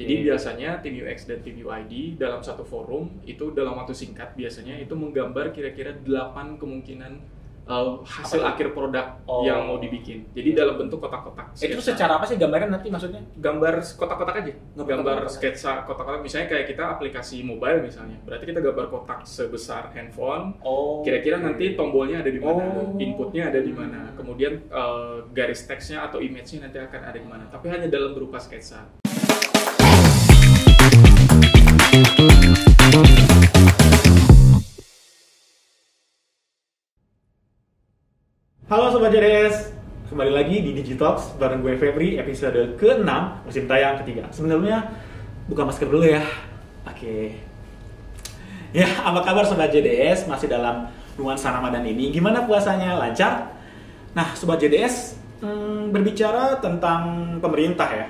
Jadi Oke. biasanya tim UX dan tim UID dalam satu forum itu dalam waktu singkat biasanya itu menggambar kira-kira 8 kemungkinan uh, hasil Apa akhir produk Oh. yang mau dibikin. Jadi dalam bentuk kotak-kotak. Itu sketsa. secara apa sih gambarnya nanti maksudnya? gambar kotak-kotak aja. Gambar sketsa kotak-kotak misalnya kayak kita aplikasi mobile misalnya. Berarti kita gambar kotak sebesar handphone. Oh. Kira-kira nanti tombolnya ada di mana, Oh. inputnya ada di mana, kemudian eh, garis teksnya atau image-nya nanti akan ada di mana. Tapi hanya dalam berupa sketsa. Halo Sobat JDS, kembali lagi di Digitalks bareng gue Febri episode ke-6 musim tayang ketiga. Sebelumnya buka masker dulu ya. Oke. Ya, apa kabar Sobat JDS? Masih dalam nuansa Ramadan ini. Gimana puasanya? Lancar? Nah, Sobat JDS hmm, berbicara tentang pemerintah ya.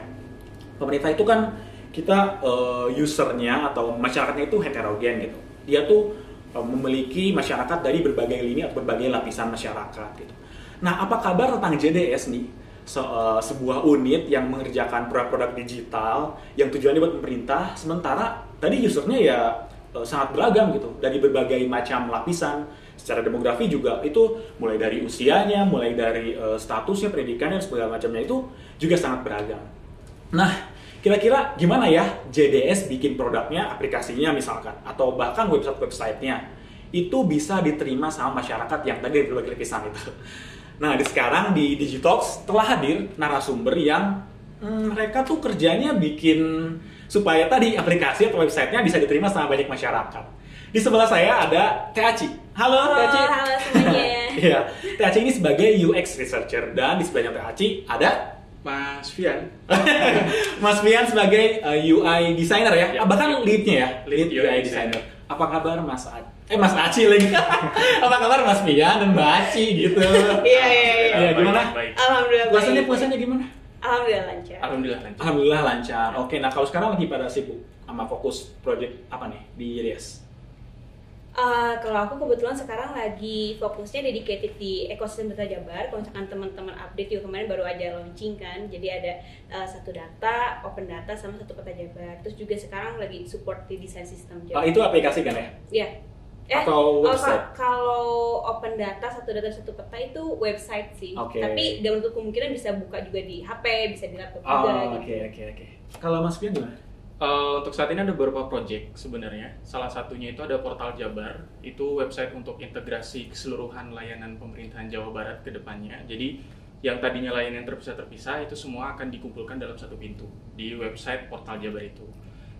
Pemerintah itu kan kita eh, usernya atau masyarakatnya itu heterogen gitu. Dia tuh eh, memiliki masyarakat dari berbagai lini atau berbagai lapisan masyarakat gitu. Nah, apa kabar tentang JDS nih? Se- eh, sebuah unit yang mengerjakan produk-produk digital yang tujuannya buat pemerintah, sementara tadi usernya ya eh, sangat beragam gitu dari berbagai macam lapisan. Secara demografi juga itu mulai dari usianya, mulai dari eh, statusnya, pendidikannya segala macamnya itu juga sangat beragam. Nah, kira-kira gimana ya JDS bikin produknya, aplikasinya misalkan, atau bahkan website-websitenya itu bisa diterima sama masyarakat yang tadi berbagai lapisan itu. Nah, di sekarang di Digitalks telah hadir narasumber yang hmm, mereka tuh kerjanya bikin supaya tadi aplikasi atau websitenya bisa diterima sama banyak masyarakat. Di sebelah saya ada Teaci. Halo, Halo, Teaci. halo semuanya. Iya, Teaci ini sebagai UX researcher dan di sebelahnya Teaci ada Mas Fian, Mas Fian sebagai uh, UI designer ya, Ya, Ah, bahkan ya. leadnya ya, Lead lead UI UI designer. designer. Apa kabar Mas A Eh Mas Aci lagi. Apa kabar Mas Fian dan Mbak Aci gitu? Iya, iya, iya. Iya, gimana? Baik. Alhamdulillah. Puasanya puasanya gimana? Alhamdulillah lancar. Alhamdulillah lancar. Alhamdulillah lancar. Oke, nah kalau sekarang lagi pada sibuk sama fokus project apa nih di YDS? Eh, kalau aku kebetulan sekarang lagi fokusnya dedicated di ekosistem data Jabar. Kalau misalkan teman-teman update juga kemarin baru aja launching kan. Jadi ada eh, satu data, open data sama satu peta Jabar. Terus juga sekarang lagi support di desain sistem Oh, Jabar. itu aplikasi kan ya? Iya. Atau oh, website? ka- kalau open data satu data satu peta itu website sih. Oke. Tapi dalam bentuk kemungkinan bisa buka juga di HP, bisa di laptop Oh, juga. oke gitu. oke oke. Kalau Mas Fian gimana? Eh, untuk saat ini ada beberapa project sebenarnya. Salah satunya itu ada portal Jabar. Itu website untuk integrasi keseluruhan layanan pemerintahan Jawa Barat ke depannya. Jadi yang tadinya layanan terpisah-terpisah itu semua akan dikumpulkan dalam satu pintu di website portal Jabar itu.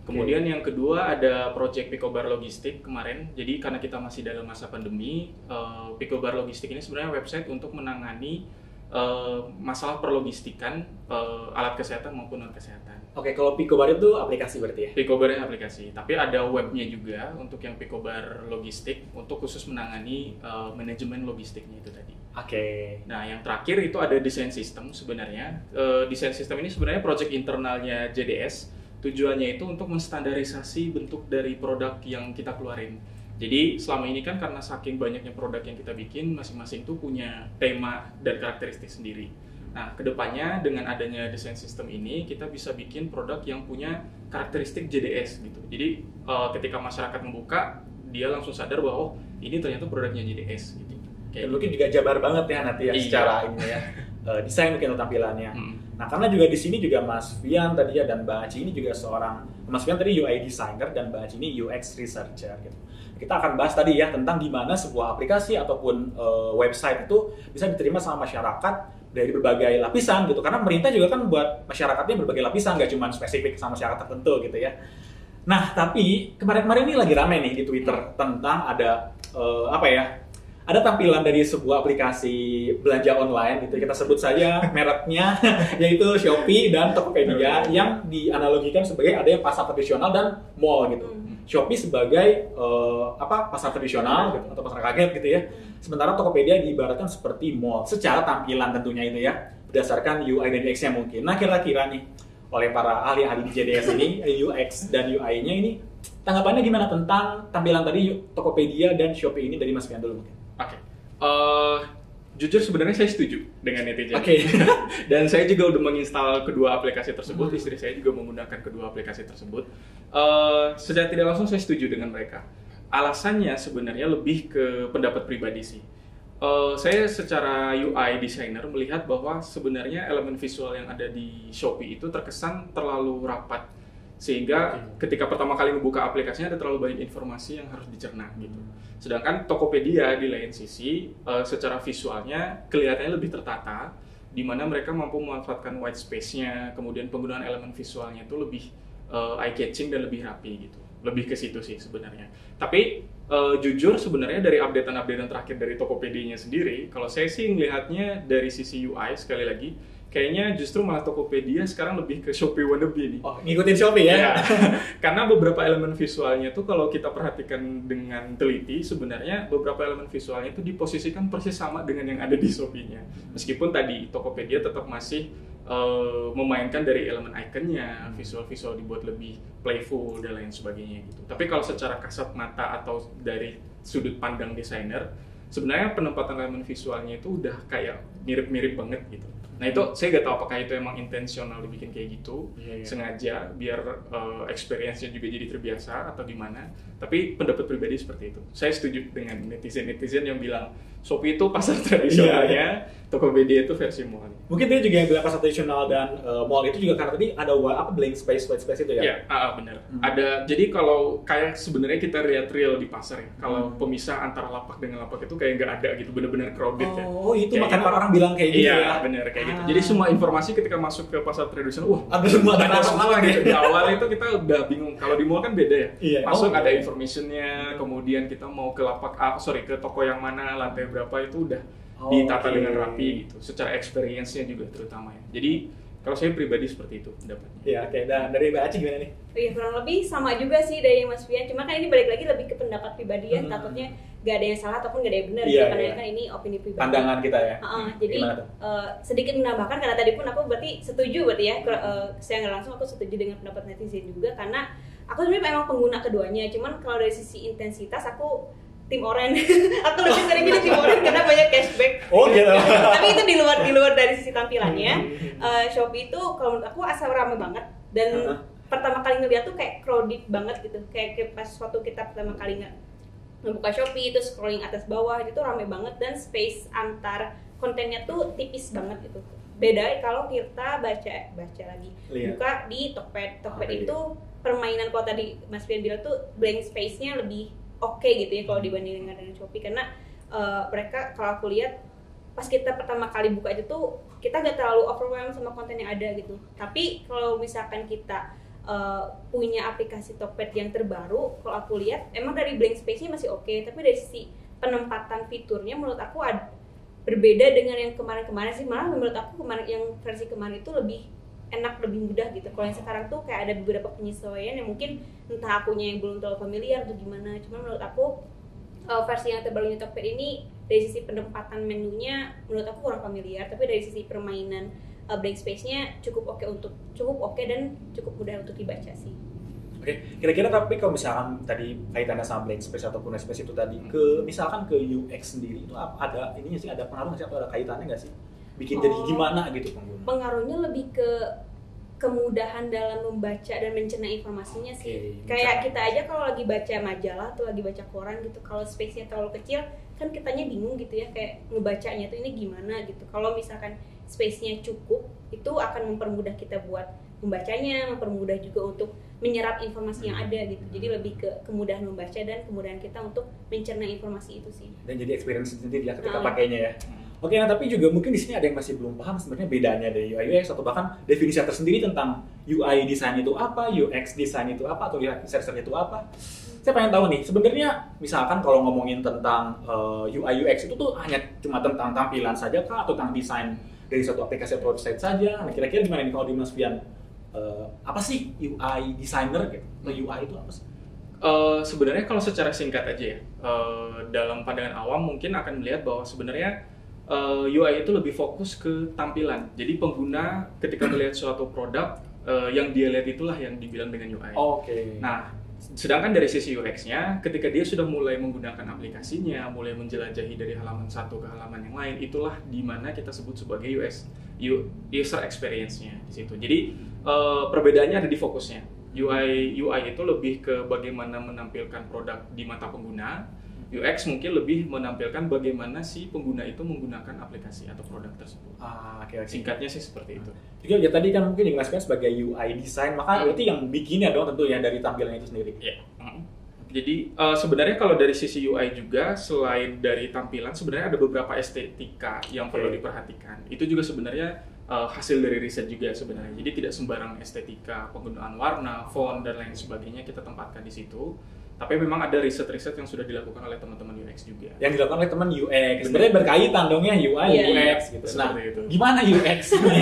Kemudian yang kedua ada project Picobar Logistik kemarin. Jadi karena kita masih dalam masa pandemi, eh, Picobar Logistik ini sebenarnya website untuk menangani eh, masalah perlogistikan eh, alat kesehatan maupun non kesehatan. Oke, kalau Picobar itu aplikasi berarti ya? Picobar aplikasi, tapi ada webnya juga untuk yang Picobar logistik untuk khusus menangani uh, manajemen logistiknya itu tadi. Oke. Nah, yang terakhir itu ada desain sistem sebenarnya. Uh, desain sistem ini sebenarnya project internalnya JDS. Tujuannya itu untuk menstandarisasi bentuk dari produk yang kita keluarin. Jadi selama ini kan karena saking banyaknya produk yang kita bikin, masing-masing tuh punya tema dan karakteristik sendiri. Nah, ke depannya dengan adanya desain sistem ini, kita bisa bikin produk yang punya karakteristik JDS gitu. Jadi eh, ketika masyarakat membuka, dia langsung sadar bahwa oh ini ternyata produknya JDS gitu. Kayak mungkin juga jabar banget ya nanti ya Iya. secara ini ya. Eh, desain mungkin tampilannya. Hmm. Nah, karena juga di sini juga Mas Fian tadi ya dan Mbak Aci ini juga seorang Mas Fian tadi UI designer dan Mbak Aci ini UX researcher gitu. Kita akan bahas tadi ya tentang gimana sebuah aplikasi ataupun eh, website itu bisa diterima sama masyarakat dari berbagai lapisan gitu. Karena pemerintah juga kan buat masyarakatnya berbagai lapisan, nggak cuma spesifik sama masyarakat tertentu gitu ya. Nah, tapi kemarin-kemarin ini lagi rame nih di Twitter tentang ada eh, apa ya? Ada tampilan dari sebuah aplikasi belanja online gitu kita sebut saja mereknya yaitu Shopee dan Tokopedia yang dianalogikan sebagai ada yang pasar tradisional dan mall gitu. Shopee sebagai eh, apa pasar tradisional gitu atau pasar kaget gitu ya. Sementara Tokopedia diibaratkan seperti mall secara tampilan tentunya itu ya berdasarkan UI dan UX-nya mungkin. Nah kira-kira nih oleh para ahli-ahli di JDS ini UX dan UI-nya ini tanggapannya gimana tentang tampilan tadi Tokopedia dan Shopee ini dari Mas Fian dulu mungkin? Oke. Eh, jujur sebenarnya saya setuju dengan netizen. Oke. Dan saya juga udah menginstal kedua aplikasi tersebut. Hmm. Istri saya juga menggunakan kedua aplikasi tersebut. Eh, secara tidak langsung saya setuju dengan mereka. Alasannya sebenarnya lebih ke pendapat pribadi sih. Eh, saya secara UI designer melihat bahwa sebenarnya elemen visual yang ada di Shopee itu terkesan terlalu rapat sehingga ketika pertama kali membuka aplikasinya ada terlalu banyak informasi yang harus dicerna gitu. Sedangkan Tokopedia di lain sisi eh, secara visualnya kelihatannya lebih tertata di mana mereka mampu memanfaatkan white space-nya, kemudian penggunaan elemen visualnya itu lebih eye catching dan lebih rapi gitu. Lebih ke situ sih sebenarnya. Tapi eh, jujur sebenarnya dari updatean-updatean terakhir dari Tokopedia-nya sendiri, kalau saya sih melihatnya dari sisi UI sekali lagi, kayaknya justru malah Tokopedia sekarang lebih ke Shopee wannabe nih. Oh, ngikutin Shopee ya? Iya. Karena beberapa elemen visualnya tuh kalau kita perhatikan dengan teliti sebenarnya beberapa elemen visualnya itu diposisikan persis sama dengan yang ada di Shopee-nya. Meskipun tadi Tokopedia tetap masih eh, memainkan dari elemen ikonnya, visual-visual dibuat lebih playful dan lain sebagainya gitu. Tapi kalau secara kasat mata atau dari sudut pandang desainer, sebenarnya penempatan elemen visualnya itu udah kayak mirip-mirip banget gitu. Nah itu saya nggak tahu apakah itu emang intensional dibikin kayak gitu, Iya, iya. sengaja biar uh, experience-nya juga jadi terbiasa atau gimana. Tapi pendapat pribadi seperti itu. Saya setuju dengan netizen-netizen yang bilang Shopee itu pasar Iya, tradisionalnya, Tokopedia itu versi mall. Mungkin dia juga yang bilang pasar tradisional dan uh, mall itu juga karena tadi ada apa blank space, white space itu ya? Ya, ah, ah, benar. Hmm. Ada jadi kalau kayak sebenarnya kita lihat real di pasar ya. Kalau Hmm. pemisah antara lapak dengan lapak itu kayak nggak ada gitu, bener-bener crowded ya. Oh, itu Kayak makanya gitu. orang bilang kayak gitu iya, ya? bener kayak gitu. Ah. Jadi semua informasi ketika masuk ke pasar tradisional, wah Ada semua ada semua gitu. Di awal itu kita udah bingung. Kalau di mall kan beda ya. Iya. Masuk Oh, ada iya. informationnya, kemudian kita mau ke lapak ah, sorry ke toko yang mana, lantai berapa itu udah Oh, ditata oke. dengan rapi gitu. Secara experience-nya juga terutama ya. Jadi kalau saya pribadi seperti itu pendapatnya. Iya, oke. Dan dari Mbak Aci gimana nih? Oh iya kurang lebih sama juga sih dari Mas Fian. Cuma kan ini balik lagi lebih ke pendapat pribadi ya. Hmm. Takutnya gak ada yang salah ataupun gak ada yang benar. Iya, gitu. Karena iya. kan ini opini pribadi. Pandangan kita ya? Heeh, jadi Gimana tuh? eh, sedikit menambahkan karena tadi pun aku berarti setuju berarti ya. Ke- eh, saya nggak langsung aku setuju dengan pendapat netizen juga karena aku sebenarnya memang pengguna keduanya. Cuman kalau dari sisi intensitas aku tim oren. aku lebih sering pilih tim oren karena banyak cashback. Oh, gitu. Tapi itu di luar di luar dari sisi tampilannya. Eh, Shopee itu kalau menurut aku asal rame banget dan Uh-huh. pertama kali ngeliat tuh kayak crowded banget gitu. Kayak, kayak pas waktu kita pertama kali nggak ngebuka Shopee itu scrolling atas bawah itu rame banget dan space antar kontennya tuh tipis banget gitu. Beda kalau kita baca baca lagi Lihat. buka di Tokped. Tokped Oke. itu permainan kalau tadi Mas Fian bilang tuh blank space-nya lebih oke gitu ya kalau dibandingin dengan Shopee karena eh, mereka kalau aku lihat pas kita pertama kali buka itu tuh kita nggak terlalu overwhelmed sama konten yang ada gitu. Tapi kalau misalkan kita eh, punya aplikasi Tokped yang terbaru, kalau aku lihat emang dari blank space-nya masih oke, tapi dari sisi penempatan fiturnya menurut aku ad- berbeda dengan yang kemarin-kemarin sih. Malah menurut aku kemarin yang versi kemarin itu lebih enak lebih mudah gitu. Kalau yang sekarang tuh kayak ada beberapa penyesuaian yang mungkin entah akunya yang belum terlalu familiar atau gimana. Cuma menurut aku uh, versi yang terbarunya Tokped ini dari sisi penempatan menunya menurut aku kurang familiar. Tapi dari sisi permainan uh, blank space-nya cukup oke untuk cukup oke dan cukup mudah untuk dibaca sih. Oke, kira-kira tapi kalau misalkan tadi kaitannya sama blank space ataupun space itu tadi ke misalkan ke UX sendiri itu ada ini sih ada pengaruh nggak sih atau ada kaitannya nggak sih? Bikin jadi Oh. gimana gitu pengguna? Pengaruhnya lebih ke kemudahan dalam membaca dan mencerna informasinya sih. Oke, Kayak kita aja kalau lagi baca majalah atau lagi baca koran gitu, kalau space-nya terlalu kecil, kan kitanya bingung gitu ya kayak ngebacanya tuh ini gimana gitu. Kalau misalkan space-nya cukup, itu akan mempermudah kita buat membacanya, mempermudah juga untuk menyerap informasi yang ada gitu. Jadi lebih ke kemudahan membaca dan kemudahan kita untuk mencerna informasi itu sih. Dan jadi experience sendiri ya ketika Ah. pakainya ya. Oke, nah tapi juga mungkin di sini ada yang masih belum paham sebenarnya bedanya dari UI UX atau bahkan definisi tersendiri tentang UI design itu apa, UX design itu apa, atau UX research itu apa. Saya pengen tahu nih, sebenarnya misalkan kalau ngomongin tentang uh, UI UX itu tuh hanya cuma tentang tampilan saja kah atau tentang desain dari suatu aplikasi atau website saja? Nah, kira-kira gimana nih kalau di Mas Fian? Uh, apa sih UI designer gitu? Atau UI itu apa sih? Eh, sebenarnya kalau secara singkat aja ya, eh, dalam pandangan awam mungkin akan melihat bahwa sebenarnya eh, UI itu lebih fokus ke tampilan. Jadi pengguna ketika melihat suatu produk, eh, yang dia lihat itulah yang dibilang dengan UI. Oke. Nah, Sedangkan dari sisi UX-nya, ketika dia sudah mulai menggunakan aplikasinya, mulai menjelajahi dari halaman satu ke halaman yang lain, itulah di mana kita sebut sebagai US u- user experience-nya di situ. Jadi eh, perbedaannya ada di fokusnya. UI UI itu lebih ke bagaimana menampilkan produk di mata pengguna. UX mungkin lebih menampilkan bagaimana si pengguna itu menggunakan aplikasi atau produk tersebut. Ah, oke oke. Singkatnya sih seperti itu. Juga ya tadi kan mungkin dijelaskan sebagai UI design, maka Hmm. berarti yang bikinnya dong tentu ya dari tampilannya itu sendiri. Ya. Jadi eh, sebenarnya kalau dari sisi UI juga selain dari tampilan sebenarnya ada beberapa estetika yang perlu Oke. diperhatikan. Itu juga sebenarnya eh, hasil dari riset juga sebenarnya. Jadi tidak sembarang estetika penggunaan warna, font dan lain sebagainya kita tempatkan di situ. Tapi memang ada riset-riset yang sudah dilakukan oleh teman-teman UX juga. Yang dilakukan oleh teman UX. Benar. Sebenarnya berkaitan dong ya UI Iya. UX gitu. Nah, itu. gimana UX?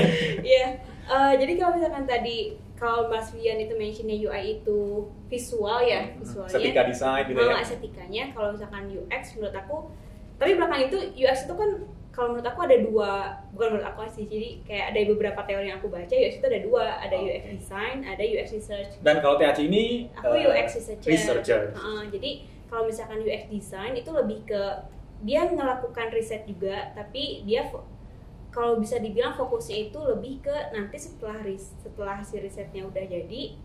Iya, eh, jadi kalau misalkan tadi kalau Mas Vian itu mentionnya UI itu visual ya, visualnya. Estetika desain gitu ya. estetikanya, kalau misalkan UX menurut aku, tapi belakang itu UX itu kan kalau menurut aku ada dua, bukan menurut aku sih, jadi kayak ada beberapa teori yang aku baca UX itu ada dua, ada Oke. UX design, ada UX research. Dan kalau THC ini Aku eh, UX researcher. researcher. Heeh, jadi kalau misalkan UX design itu lebih ke dia melakukan riset juga, tapi dia kalau bisa dibilang fokusnya itu lebih ke nanti setelah ris setelah hasil risetnya udah jadi,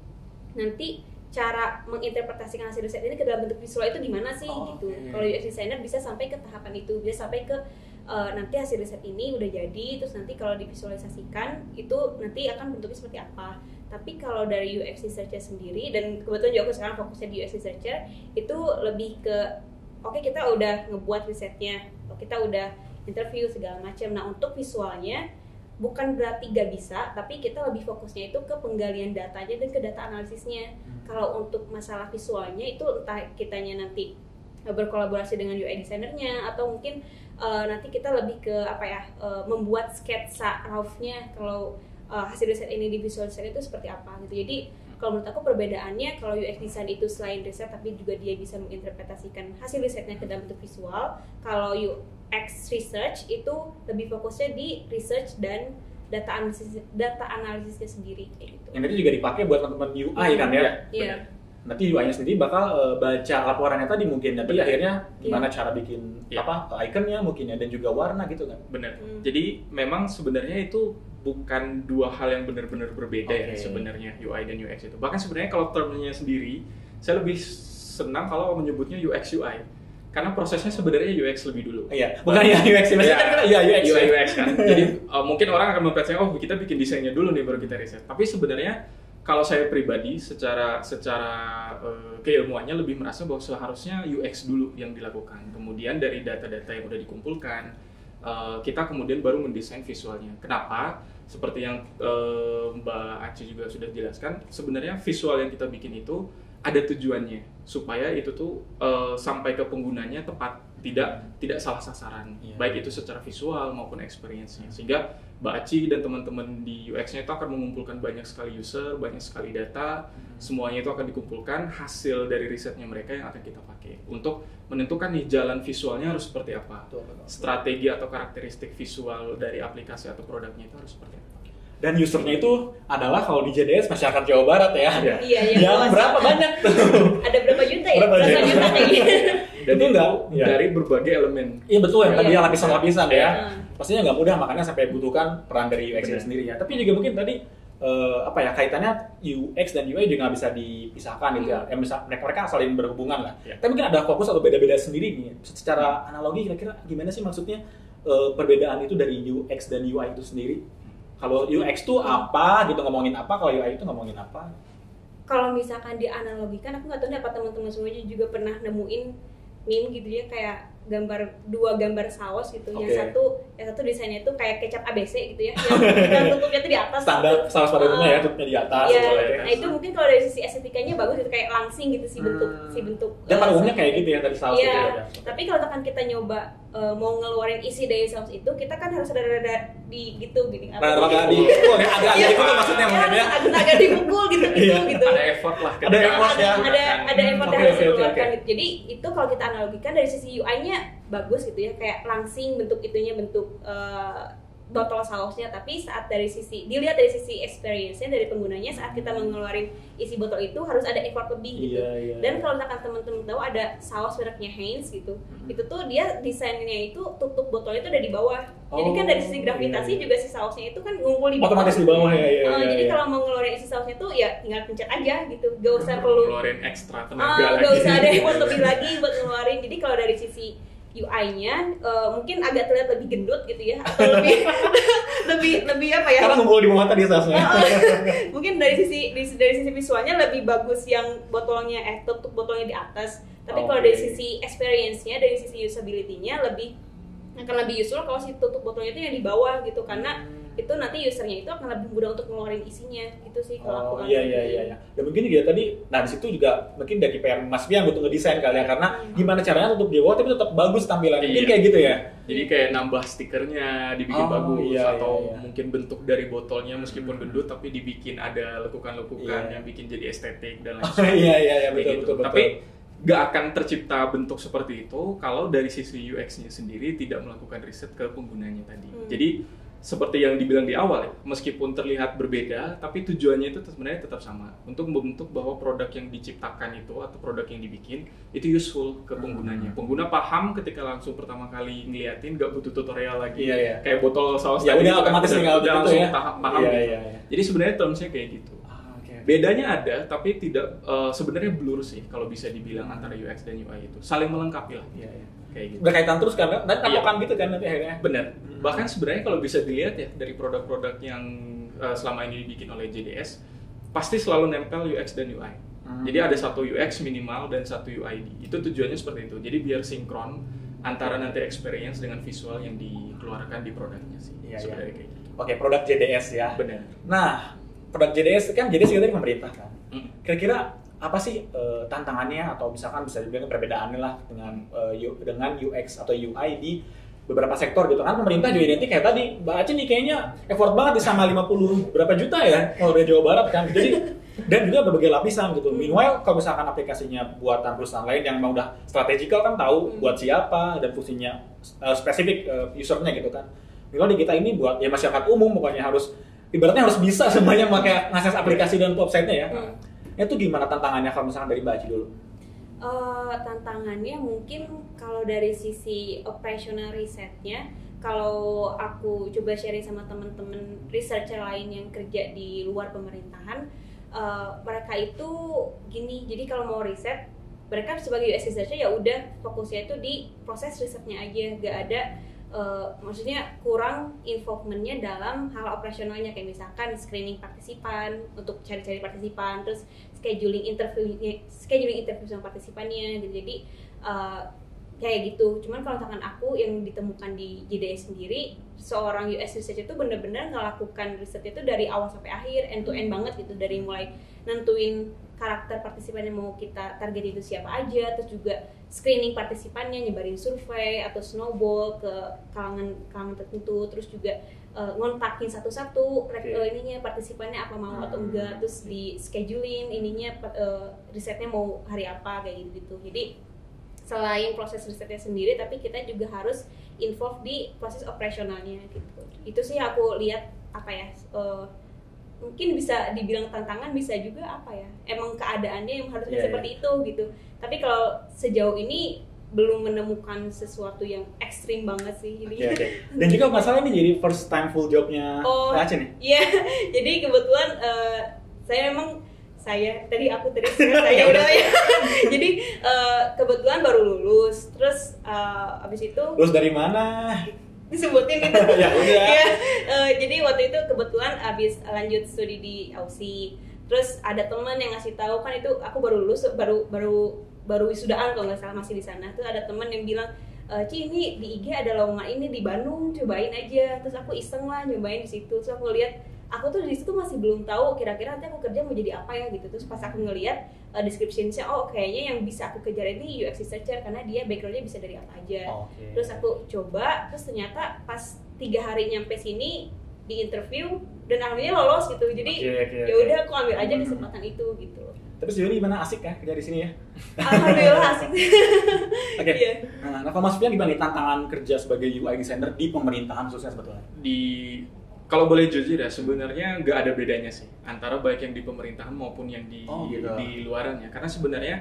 nanti cara menginterpretasikan hasil riset ini ke dalam bentuk visual itu gimana sih Oh, gitu. oke. Kalau UX designer bisa sampai ke tahapan itu, bisa sampai ke eh, nanti hasil riset ini udah jadi, terus nanti kalau divisualisasikan itu nanti akan bentuknya seperti apa. Tapi kalau dari UX researcher sendiri dan kebetulan juga aku sekarang fokusnya di UX researcher itu lebih ke oke kita udah ngebuat risetnya, kita udah interview segala macam. Nah untuk visualnya bukan berarti gak bisa, tapi kita lebih fokusnya itu ke penggalian datanya dan ke data analisisnya. Kalau untuk masalah visualnya itu entah kitanya nanti berkolaborasi dengan UI designernya atau mungkin eh, nanti kita lebih ke apa ya eh, membuat sketsa rough-nya kalau eh, hasil riset ini divisualisasikan itu seperti apa gitu. Jadi kalau menurut aku perbedaannya kalau UX design itu selain riset tapi juga dia bisa menginterpretasikan hasil risetnya ke dalam bentuk visual. Kalau UX research itu lebih fokusnya di research dan data analisis data analisisnya sendiri kayak gitu. Yang tadi juga dipakai buat teman-teman UI kan ya. Iya. Nanti UI-nya sendiri bakal eh, baca laporannya tadi mungkin. Nanti Benar. akhirnya gimana cara bikin Iya. apa ikonnya mungkin ya dan juga warna gitu kan. Benar. Hmm. Jadi memang sebenarnya itu bukan dua hal yang benar-benar berbeda ya Oke. sebenarnya UI dan UX itu. Bahkan sebenarnya kalau termnya sendiri, saya lebih senang kalau menyebutnya UX UI. Karena prosesnya sebenarnya UX lebih dulu. Iya, bukan ya UX ya. Maksudnya Iya. kan iya UX. UI UX kan. Jadi uh, mungkin orang akan mempercayai oh kita bikin desainnya dulu nih baru kita riset. Tapi sebenarnya kalau saya pribadi secara secara uh, keilmuannya lebih merasa bahwa seharusnya UX dulu yang dilakukan. Kemudian dari data-data yang udah dikumpulkan uh, kita kemudian baru mendesain visualnya. Kenapa? Seperti yang uh, Mbak Aci juga sudah jelaskan, sebenarnya visual yang kita bikin itu ada tujuannya supaya itu tuh uh, sampai ke penggunanya tepat tidak tidak salah sasaran. Iya. baik itu secara visual maupun experience-nya. Sehingga Mbak Aci dan teman-teman di UX-nya itu akan mengumpulkan banyak sekali user banyak sekali data. Semuanya itu akan dikumpulkan hasil dari risetnya mereka yang akan kita pakai. Untuk menentukan nih jalan visualnya harus seperti apa. Betul. strategi atau karakteristik visual dari aplikasi atau produknya itu harus seperti apa Dan usernya itu adalah kalau di JDS masyarakat Jawa Barat ya. Iya. Iya, iya. Yang berapa banyak tuh? Ada berapa juta ya? Berapa juta? juta kayak gitu. dan Itu enggak? Iya. dari berbagai elemen Iya betul yang tadi Iya. ya lapisan-lapisan ya. Hmm. Pastinya nggak mudah makanya sampai butuhkan peran dari UX Benar. sendiri ya. Tapi juga mungkin tadi eh, apa ya kaitannya UX dan UI juga nggak bisa dipisahkan gitu ya. Yang bisa mereka mereka saling berhubungan lah. Iya. Tapi mungkin ada fokus atau beda-beda sendiri nih. Secara analogi kira-kira gimana sih maksudnya eh, perbedaan itu dari UX dan UI itu sendiri? Kalau UX tuh apa gitu ngomongin apa? Kalau UI itu ngomongin apa? kalau misalkan dianalogikan aku nggak tahu apa teman-teman semuanya juga pernah nemuin meme gitu ya kayak gambar dua gambar saus gitu yang Oke. satu yang satu desainnya itu kayak kecap ABC gitu ya yang, yang tutupnya tuh di atas Standar gitu. saus pada umumnya ya, Ah. tutupnya di atas. Iya, gitu ya. nah itu mungkin kalau dari sisi estetikanya bagus gitu kayak langsing gitu si bentuk Hmm. si bentuk Dan pada eh, umumnya kayak itu. gitu ya tadi saus Iya, gitu ya. tapi kalau misalkan kita nyoba eh, mau ngeluarin isi dari saus itu, kita kan harus ada rada di gitu gini. apa Nah, agak di, oh, agak agak Iya. gitu tuh maksudnya mungkin ya. agak agak dipukul gitu gitu Iya. gitu. ada effort lah Ada effort ya. ada ada effort yang harus dikeluarkan gitu. Jadi itu kalau kita analogikan dari sisi UI-nya bagus gitu ya, kayak langsing bentuk itunya bentuk eh, botol sausnya tapi saat dari sisi dilihat dari sisi experience-nya dari penggunanya saat kita mengeluarin isi botol itu harus ada effort lebih gitu Iya, iya. dan kalau misalkan teman-teman tahu ada saus mereknya Heinz gitu Hmm. itu tuh dia desainnya itu tutup botolnya itu ada di bawah jadi kan Oh, dari sisi gravitasi iya, iya. juga si sausnya itu kan ngumpul di bawah otomatis di bawah ya, ya, Uh, ya, jadi ya. kalau mau ngeluarin isi sausnya tuh ya tinggal pencet aja gitu gak usah perlu Ngeluarin ekstra tenaga lagi. gak usah ada effort lebih lagi buat ngeluarin. Jadi kalau dari sisi UI-nya eh, mungkin agak terlihat lebih gendut gitu ya atau lebih lebih lebih apa ya? karena ngumpul di bawah tadi sausnya mungkin dari sisi dari, dari sisi visualnya lebih bagus yang botolnya eh tutup botolnya di atas. Tapi kalau Oke. dari sisi experience-nya, dari sisi usability-nya lebih akan lebih useful kalau si tutup botolnya itu yang di bawah gitu karena itu nanti usernya itu akan lebih mudah untuk ngeluarin isinya gitu sih kalau Oh aku iya iya iya iya. Dan mungkin juga tadi, nah di situ juga mungkin dari PR Mas Bian butuh ngedesain kali ya karena Hmm. gimana caranya tutup di tapi tetap bagus tampilannya. Mungkin Iya. kayak gitu ya. Jadi kayak nambah stikernya dibikin Oh, bagus iya, atau iya, iya. mungkin bentuk dari botolnya meskipun Hmm. gendut tapi dibikin ada lekukan-lekukan Iya. yang bikin jadi estetik dan lain Oh, sebagainya. iya iya iya Kayak betul gitu. betul betul. Tapi nggak akan tercipta bentuk seperti itu kalau dari sisi UX-nya sendiri tidak melakukan riset ke penggunanya tadi. Hmm. Jadi seperti yang dibilang di awal ya, meskipun terlihat berbeda, tapi tujuannya itu sebenarnya tetap sama untuk membentuk bahwa produk yang diciptakan itu atau produk yang dibikin itu useful ke Hmm. penggunanya. Pengguna paham ketika langsung pertama kali ngeliatin, nggak butuh tutorial lagi. Iya, iya. Kayak botol saus Ya tadi udah itu kan otomatis tinggal udah gitu langsung ya. paham, paham Iya, gitu. iya, iya. Jadi sebenarnya termsnya kayak gitu. Ah. Bedanya ada, tapi tidak eh, sebenarnya blur sih kalau bisa dibilang antara UX dan UI itu saling melengkapi lah Iya, iya. Kayak gitu. Berkaitan terus kan, dan Iya. kan gitu kan nanti akhirnya. Benar. Hmm. Bahkan sebenarnya kalau bisa dilihat ya dari produk-produk yang eh, selama ini dibikin oleh JDS pasti selalu nempel UX dan UI. Hmm. Jadi ada satu UX minimal dan satu UID. Itu tujuannya seperti itu. Jadi biar sinkron antara nanti experience dengan visual yang dikeluarkan di produknya sih. Iya, sebenarnya iya. kayak gitu. Oke, produk JDS ya. Benar. Nah, produk JDS kan JDS itu dari pemerintah kan. Kira-kira apa sih eh, tantangannya? Atau misalkan bisa dibilang perbedaannya lah dengan eh, U- dengan UX atau UI di beberapa sektor gitu. Kan pemerintah juga identik kayak tadi Mbak Aceh nih kayaknya effort banget nih sama 50 berapa juta ya kalau dari Jawa Barat kan. Jadi dan juga berbagai lapisan gitu. Meanwhile kalau misalkan aplikasinya buatan perusahaan lain yang memang udah strategikal kan tahu Hmm. buat siapa dan fungsinya eh, spesifik eh, usernya gitu kan. Meanwhile di kita ini buat ya masyarakat umum pokoknya harus ibaratnya harus bisa semuanya pakai ngakses aplikasi dan websitenya ya. Hmm. Itu gimana tantangannya kalau misalkan dari Mbak Aci dulu? Eh, tantangannya mungkin kalau dari sisi operational risetnya kalau aku coba sharing sama teman-teman researcher lain yang kerja di luar pemerintahan eh, mereka itu gini jadi kalau mau riset mereka sebagai US researcher ya udah fokusnya itu di proses risetnya aja gak ada eh, maksudnya kurang involvementnya dalam hal operasionalnya. Kayak misalkan screening partisipan untuk cari-cari partisipan terus scheduling interviewnya scheduling interview sama partisipannya gitu. Jadi uh, kayak gitu. Cuman kalau misalkan aku yang ditemukan di JDS sendiri seorang US researcher itu benar-benar ngelakukan riset itu dari awal sampai akhir end to end banget gitu. Dari mulai nentuin karakter partisipan yang mau kita target itu siapa aja terus juga screening partisipannya nyebarin survei atau snowball ke kalangan kalangan tertentu terus juga uh, ngontakin satu-satu Oke. uh, ininya partisipannya apa mau atau Hmm. enggak terus di scheduling ininya uh, risetnya mau hari apa kayak gitu gitu jadi selain proses risetnya sendiri tapi kita juga harus involve di proses operasionalnya gitu itu sih aku lihat apa ya uh, mungkin bisa dibilang tantangan bisa juga apa ya emang keadaannya yang harusnya Iya, seperti itu gitu tapi kalau sejauh ini belum menemukan sesuatu yang ekstrim banget sih jadi Oke, oke. Dan juga nggak salah ini jadi first time full jobnya Oh. Aceh nih. Iya, jadi kebetulan eh, saya memang saya tadi aku tadi saya udah ya. jadi eh, kebetulan baru lulus, terus eh, abis itu Terus dari mana? Disebutin gitu. Ya udah. Iya, eh, jadi waktu itu kebetulan abis lanjut studi di Aussie, terus ada teman yang ngasih tahu kan itu aku baru lulus, baru baru baru wisudaan kalau nggak salah masih di sana. Terus ada teman yang bilang e, Ci ini di IG ada lowongan ini di Bandung cobain aja terus aku iseng lah nyobain di situ terus aku lihat aku tuh di situ masih belum tahu kira-kira nanti aku kerja mau jadi apa ya gitu terus pas aku ngelihat uh, description-nya oh kayaknya yang bisa aku kejar ini UX researcher karena dia backgroundnya bisa dari apa aja Oke. terus aku coba terus ternyata pas tiga hari nyampe sini di interview dan alhamdulillah lolos gitu jadi Oke, oke, ya udah aku ambil aja kesempatan itu gitu Tapi sejauh ini gimana asik ya kerja di sini ya? alhamdulillah asik Oke. Iya. Nah, nah, kalau Mas Fian gimana nih tantangan kerja sebagai UI designer di pemerintahan khususnya sebetulnya? di kalau boleh jujur ya sebenarnya nggak ada bedanya sih antara baik yang di pemerintahan maupun yang di Oh, gitu. di luarannya karena sebenarnya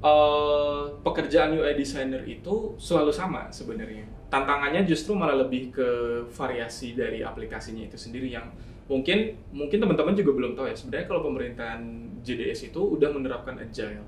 eh, pekerjaan UI designer itu selalu sama sebenarnya tantangannya justru malah lebih ke variasi dari aplikasinya itu sendiri yang mungkin mungkin teman-teman juga belum tahu ya sebenarnya kalau pemerintahan JDS itu udah menerapkan agile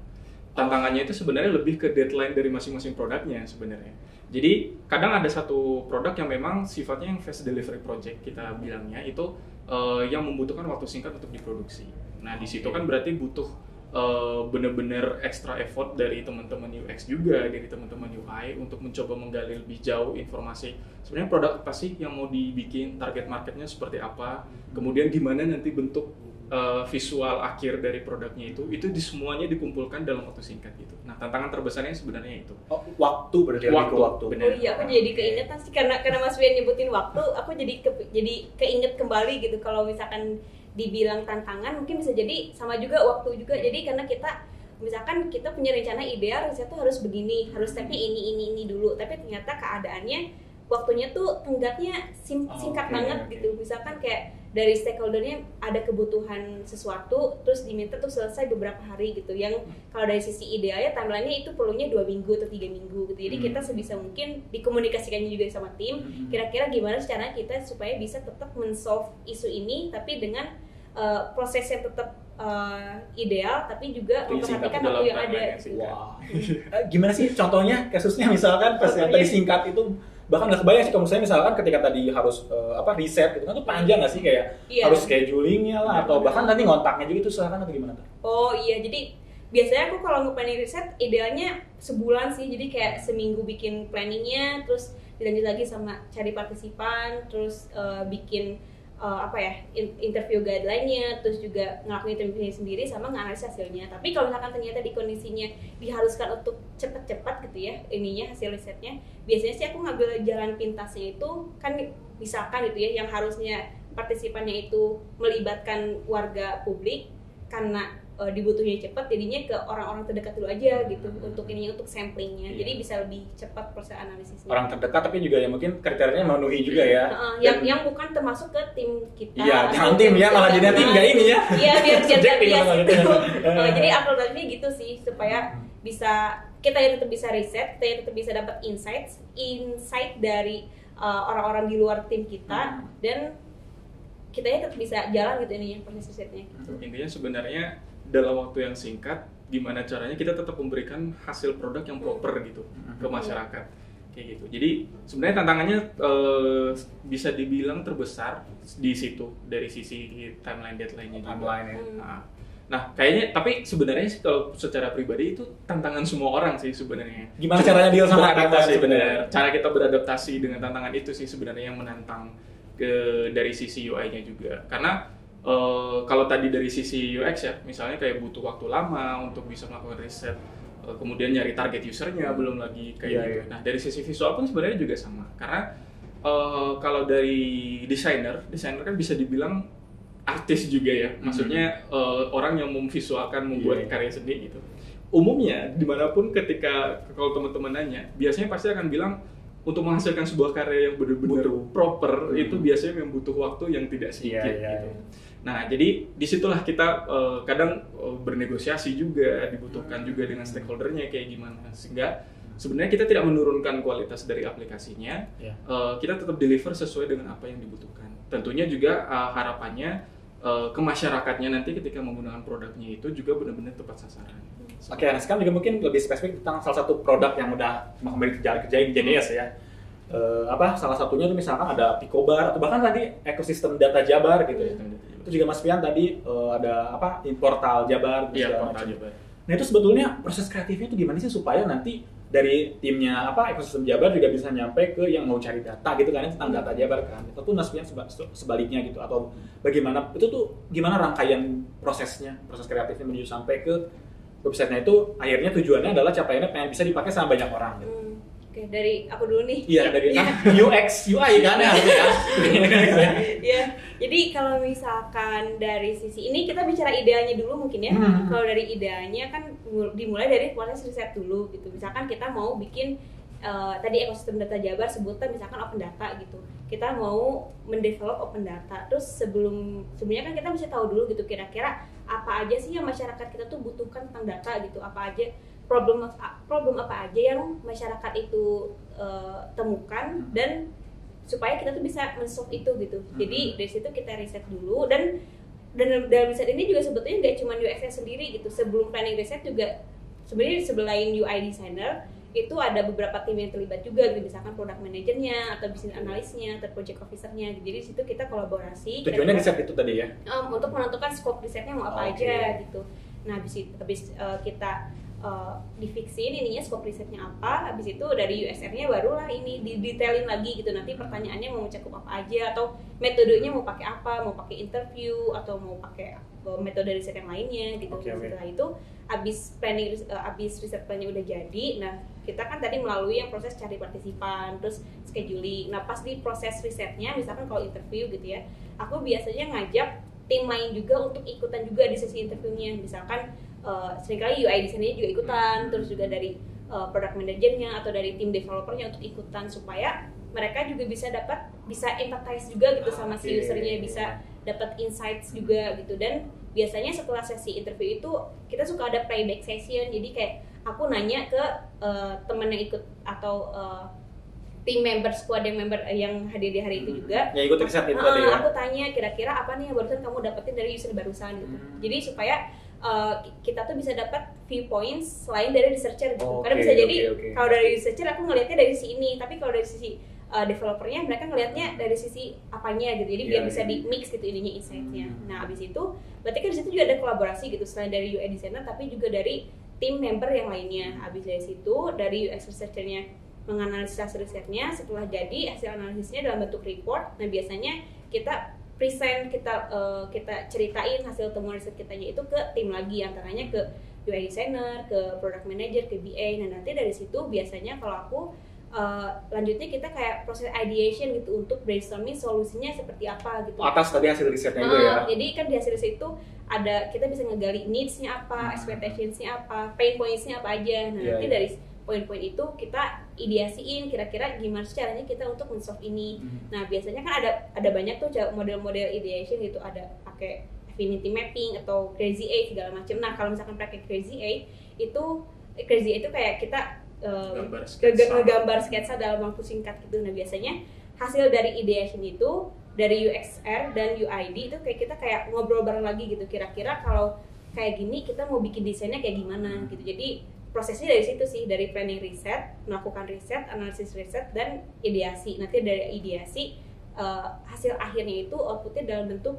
tantangannya itu sebenarnya lebih ke deadline dari masing-masing produknya sebenarnya. Jadi kadang ada satu produk yang memang sifatnya yang fast delivery project kita bilangnya itu eh, yang membutuhkan waktu singkat untuk diproduksi. Nah di situ kan berarti butuh eh, bener-bener extra effort dari teman-teman UX juga dari teman-teman UI untuk mencoba menggali lebih jauh informasi sebenarnya produk apa sih yang mau dibikin target marketnya seperti apa kemudian gimana nanti bentuk uh, visual akhir dari produknya itu itu di semuanya dikumpulkan dalam waktu singkat gitu. Nah tantangan terbesarnya sebenarnya itu. Oh, waktu berarti ke waktu. benar. Oh iya, aku jadi keingetan sih karena karena Mas Wian nyebutin waktu, aku jadi ke, jadi keinget kembali gitu kalau misalkan dibilang tantangan mungkin bisa jadi sama juga waktu juga. Jadi karena kita misalkan kita punya rencana ideal riset tuh harus begini, harus stepnya ini ini ini dulu, tapi ternyata keadaannya waktunya tuh tenggatnya Oh, singkat oke, banget oke. gitu. Misalkan kayak dari stakeholdernya ada kebutuhan sesuatu, terus diminta tuh selesai beberapa hari gitu. Yang kalau dari sisi idealnya timelinenya itu perlunya dua minggu atau tiga minggu gitu. Jadi Hmm. kita sebisa mungkin dikomunikasikannya juga sama tim. Hmm. Kira-kira gimana cara kita supaya bisa tetap men-solve isu ini, tapi dengan uh, proses yang tetap uh, ideal, tapi juga memperhatikan waktu yang ada. gitu. Wah. Eh, gimana sih contohnya kasusnya misalkan pas yang tadi singkat itu bahkan nggak kebayang sih kalau misalnya misalkan ketika tadi harus eh, apa riset gitu kan tuh panjang nggak sih kayak Iya. harus schedulingnya lah Iya, atau bahkan nanti ngontaknya juga itu silakan atau gimana tuh? Oh iya, jadi biasanya aku kalau nge-planning riset idealnya sebulan sih. Jadi kayak seminggu bikin planningnya, terus dilanjut lagi sama cari partisipan, terus uh, bikin uh, apa ya in- interview guideline-nya, terus juga ngelakuin interviewnya sendiri sama nganalisis hasilnya. Tapi kalau misalkan ternyata di kondisinya diharuskan untuk cepet-cepet gitu ya ininya hasil risetnya, biasanya sih aku ngambil jalan pintasnya itu kan misalkan gitu ya yang harusnya partisipannya itu melibatkan warga publik karena uh, dibutuhnya cepat jadinya ke orang-orang terdekat dulu aja gitu untuk ininya untuk samplingnya Iya. jadi bisa lebih cepat proses analisisnya Orang terdekat tapi juga ya mungkin kriterianya memenuhi juga ya. Heeh, yang Dan- yang bukan termasuk ke tim kita Iya, jangan tim ya, malah jadi tim nggak ini ya. iya biar biar nggak Subjektif bias malah itu gitu. Eh, jadi alternatifnya gitu sih supaya bisa kita ya tetap bisa riset kita ya tetap bisa dapat insights insight dari uh, orang-orang di luar tim kita Hmm. dan kita ya tetap bisa jalan gitu ininya proses risetnya gitu. Intinya sebenarnya dalam waktu yang singkat gimana caranya kita tetap memberikan hasil produk yang proper gitu ke masyarakat kayak gitu. Jadi sebenarnya tantangannya eh, bisa dibilang terbesar di situ dari sisi timeline deadline-nya juga. timeline ya. Nah, nah, kayaknya tapi sebenarnya sih kalau secara pribadi itu tantangan semua orang sih sebenarnya. Gimana caranya deal sama beradaptasi timeline sebenarnya? benar. Cara kita beradaptasi dengan tantangan itu sih sebenarnya yang menantang ke dari sisi UI-nya juga. Karena eh, kalau tadi dari sisi UX ya, misalnya kayak butuh waktu lama untuk bisa melakukan riset, eh, kemudian nyari target usernya, belum lagi kayak Iya, gitu. iya. Nah dari sisi visual pun sebenarnya juga sama. Karena eh, kalau dari desainer, desainer kan bisa dibilang artis juga ya, maksudnya eh, orang yang memvisualkan membuat Iya, iya. karya seni gitu. Umumnya di mana pun ketika kalau teman-teman nanya, biasanya pasti akan bilang untuk menghasilkan sebuah karya yang benar-benar proper Hmm. itu biasanya yang butuh waktu yang tidak sedikit Iya, iya, gitu. iya. Nah, jadi di situlah kita eh, kadang eh, bernegosiasi juga, dibutuhkan juga dengan stakeholdernya kayak gimana, sehingga sebenarnya kita tidak menurunkan kualitas dari aplikasinya, Iya. eh, kita tetap deliver sesuai dengan apa yang dibutuhkan. Tentunya juga eh, harapannya eh, ke masyarakatnya nanti ketika menggunakan produknya itu juga benar-benar tepat sasaran. Oke, nah sekarang juga mungkin lebih spesifik tentang salah satu produk yang udah kembali kerja kerjain di JDS ya. Eh, apa salah satunya tuh misalkan ada Picobar atau bahkan tadi ekosistem data Jabar gitu ya. Itu juga Mas Pian tadi eh, ada apa portal Jabar dan Iya, portal. Jabar. Nah itu sebetulnya proses kreatifnya itu gimana sih supaya nanti dari timnya apa ekosistem Jabar juga bisa nyampe ke yang mau cari data gitu kan tentang data Jabar kan ataupun Mas Pian seba- sebaliknya gitu atau bagaimana itu tuh gimana rangkaian prosesnya proses kreatifnya menuju sampai ke websitenya itu akhirnya tujuannya adalah capaiannya pengen bisa dipakai sama banyak orang gitu. Oke, dari aku dulu nih. Iya dari kan UX UI kan ya harusnya kan. Iya. Jadi kalau misalkan dari sisi ini kita bicara idealnya dulu mungkin ya. Hmm. Kalau dari idealnya kan mul- dimulai dari proses riset dulu gitu. Misalkan kita mau bikin eh, tadi ekosistem data Jabar sebutnya misalkan open data gitu. Kita mau mendevelop open data. Terus sebelum sebelumnya kan kita mesti tahu dulu gitu kira-kira apa aja sih yang masyarakat kita tuh butuhkan tentang data gitu. Apa aja problem problem apa aja yang masyarakat itu eh, temukan dan supaya kita tuh bisa men-solve itu gitu. Jadi dari situ kita riset dulu dan dan dalam riset ini juga sebetulnya nggak cuma UX sendiri gitu. Sebelum planning riset juga sebenarnya sebelain UI designer itu ada beberapa tim yang terlibat juga gitu misalkan product manajernya atau bisnis analisnya atau project officernya jadi di situ kita kolaborasi kita Tujuannya bisa- riset itu tadi ya. um, untuk menentukan scope risetnya mau apa Oke. aja gitu. Nah, habis habis uh, kita uh, difiksin ininya scope risetnya apa, habis itu dari USR-nya barulah ini didetailin lagi gitu. Nanti pertanyaannya mau mencakup apa aja atau metodenya mau pakai apa, mau pakai interview atau mau pakai uh, metode riset yang lainnya gitu. Oke, oke. Setelah itu habis planning uh, habis riset plannya udah jadi, nah kita kan tadi melalui yang proses cari partisipan, terus scheduling. Nah, pas di proses risetnya, misalkan kalau interview gitu ya, aku biasanya ngajak tim lain juga untuk ikutan juga di sesi interviewnya misalkan uh, sering kali UI desainnya juga ikutan terus juga dari uh, product manajernya atau dari tim developernya untuk ikutan supaya mereka juga bisa dapat bisa empathize juga gitu sama si Oke. usernya bisa dapat insights juga gitu dan biasanya setelah sesi interview itu kita suka ada playback session jadi kayak aku nanya ke uh, teman yang ikut atau uh, tim member squad yang member eh, yang hadir di hari itu juga Ya ikut riset itu tadi ya. aku tanya kira-kira apa nih yang barusan kamu dapetin dari user barusan gitu. Hmm. Jadi supaya uh, ki- kita tuh bisa dapat viewpoints selain dari researcher gitu. Oke, Karena bisa jadi oke. kalau dari researcher aku ngelihatnya dari sisi ini, tapi kalau dari sisi uh, developernya mereka ngelihatnya dari sisi apanya gitu. Jadi biar Iya, bisa iya. di mix gitu ininya insight-nya. Hmm. Nah, abis itu berarti kan di situ juga ada kolaborasi gitu selain dari UI designer tapi juga dari tim member yang lainnya. Habis dari situ dari UX researcher-nya menganalisis hasil risetnya setelah jadi hasil analisisnya dalam bentuk report nah biasanya kita present kita eh, kita ceritain hasil temuan riset kitanya itu ke tim lagi antaranya ke UI designer ke product manager ke BA nah nanti dari situ biasanya kalau aku eh, lanjutnya kita kayak proses ideation gitu untuk brainstorming solusinya seperti apa gitu Atas tadi hasil risetnya itu ya. Nah, jadi kan di hasil riset itu ada kita bisa ngegali needs-nya apa, Hmm. expectations-nya apa, pain points-nya apa aja. Nah, Iya, nanti iya. dari poin-poin itu kita ideasiin kira-kira gimana caranya kita untuk men-solve ini. Hmm. Nah, biasanya kan ada ada banyak tuh model-model ideation gitu, ada pakai affinity mapping atau crazy eight segala macam. Nah, kalau misalkan pakai crazy eight itu eh, crazy eight itu kayak kita eh, Gambar sketsa. ngegambar sketsa dalam waktu singkat gitu. Nah biasanya hasil dari ideation itu dari UXR dan UID itu kayak kita kayak ngobrol bareng lagi gitu. Kira-kira kalau kayak gini kita mau bikin desainnya kayak gimana gitu. Jadi prosesnya dari situ sih dari planning riset, melakukan riset, analisis riset dan ideasi. Nanti dari ideasi eh, hasil akhirnya itu outputnya dalam bentuk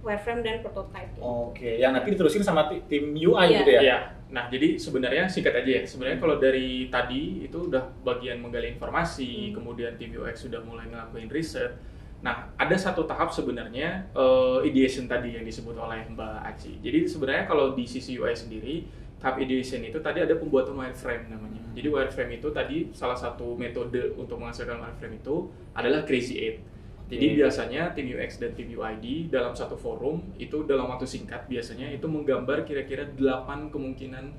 wireframe dan prototype. gitu. Oke, yang nanti diterusin sama ti- tim UI Iya. gitu ya. Iya. Nah, jadi sebenarnya singkat aja ya. Sebenarnya kalau dari tadi itu udah bagian menggali informasi, Hmm. kemudian tim UX sudah mulai ngelakuin riset. Nah, ada satu tahap sebenarnya eh, ideation tadi yang disebut oleh Mbak Aci. Jadi sebenarnya kalau di sisi UI sendiri, tahap ideation itu tadi ada pembuatan wireframe namanya. Jadi wireframe itu tadi salah satu metode untuk menghasilkan wireframe itu adalah Crazy Eight. Jadi Oke. biasanya tim UX dan tim UID dalam satu forum itu dalam waktu singkat biasanya itu menggambar kira-kira 8 kemungkinan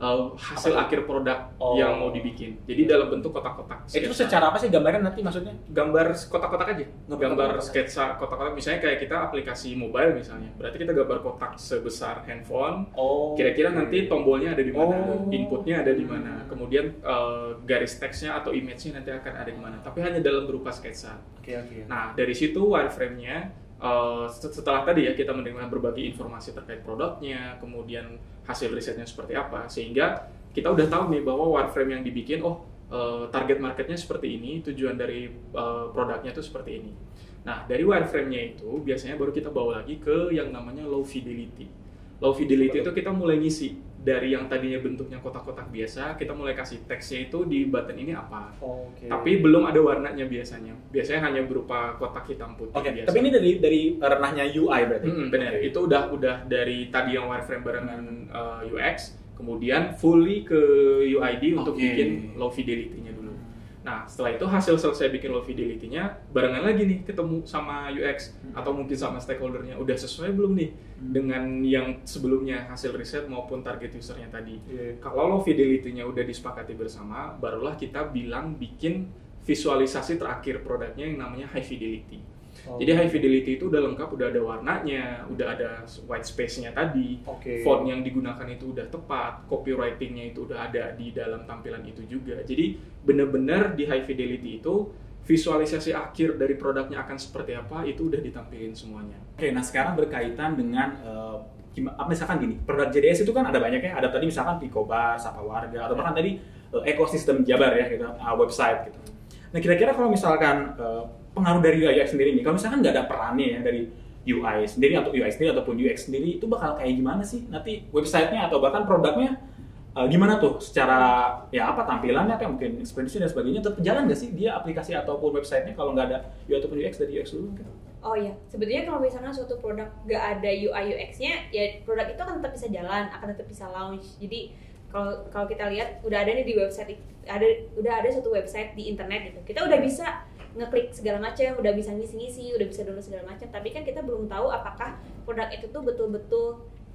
uh, hasil Apa akhir produk Oh. yang mau dibikin. Jadi dalam bentuk kotak-kotak. Itu secara apa sih gambarnya nanti maksudnya? gambar kotak-kotak aja. Gambar Gambar sketsa kotak-kotak misalnya kayak kita aplikasi mobile misalnya. Berarti kita gambar kotak sebesar handphone. Oh. Kira-kira nanti tombolnya ada di mana, Oh. inputnya ada di mana, kemudian uh, garis teksnya atau image-nya nanti akan ada di mana. Tapi hanya dalam berupa sketsa. Oke oke. Nah, dari situ wireframe-nya set- setelah tadi ya kita menerima berbagai informasi terkait produknya, kemudian hasil risetnya seperti apa, sehingga kita udah tahu nih bahwa wireframe yang dibikin, oh eh, target marketnya seperti ini, tujuan dari eh, produknya itu seperti ini. Nah, dari wireframe-nya itu biasanya baru kita bawa lagi ke yang namanya low fidelity. Low fidelity itu kita mulai ngisi dari yang tadinya bentuknya kotak-kotak biasa, kita mulai kasih teksnya itu di button ini apa. Oke. Tapi belum ada warnanya biasanya. Biasanya hanya berupa kotak hitam putih Oke, biasa. tapi ini dari dari ranahnya UI berarti. Mm-mm, benar. Oke. Itu udah udah dari tadi yang wireframe barengan uh, UX, kemudian fully ke UID untuk Oke. bikin low fidelity-nya. Nah, setelah itu hasil selesai bikin low fidelity-nya, barengan lagi nih ketemu sama UX Hmm. atau mungkin sama stakeholder-nya. Udah sesuai belum nih Hmm. dengan yang sebelumnya hasil riset maupun target usernya tadi. Iya. Kalau low fidelity-nya udah disepakati bersama, barulah kita bilang bikin visualisasi terakhir produknya yang namanya high fidelity. Oh. Jadi high fidelity itu udah lengkap, udah ada warnanya, udah ada white space-nya tadi, Oke. font yang digunakan itu udah tepat, copywriting-nya itu udah ada di dalam tampilan itu juga. Jadi bener-bener di high fidelity itu visualisasi akhir dari produknya akan seperti apa itu udah ditampilin semuanya. Oke, nah sekarang berkaitan dengan eh, apa misalkan gini, produk JDS itu kan ada banyak ya, ada tadi misalkan Picobar, Sapa Warga, atau bahkan tadi eh, ekosistem Jabar ya, gitu, ah, website gitu. Nah kira-kira kalau misalkan eh, pengaruh dari UI sendiri nih, kalau misalkan nggak ada perannya ya dari UI sendiri atau UI sendiri ataupun UX sendiri itu bakal kayak gimana sih nanti websitenya atau bahkan produknya eh, gimana tuh secara ya apa tampilannya kayak mungkin experience dan sebagainya tetap jalan nggak sih dia aplikasi ataupun websitenya kalau nggak ada UI ataupun UX dari UX dulu gitu. Oh iya, sebetulnya kalau misalnya suatu produk gak ada UI UX-nya, ya produk itu akan tetap bisa jalan, akan tetap bisa launch. Jadi kalau kalau kita lihat udah ada nih di website ada udah ada suatu website di internet gitu. Kita udah bisa ngeklik segala macam, udah bisa ngisi-ngisi, udah bisa download segala macam. Tapi kan kita belum tahu apakah produk itu tuh betul-betul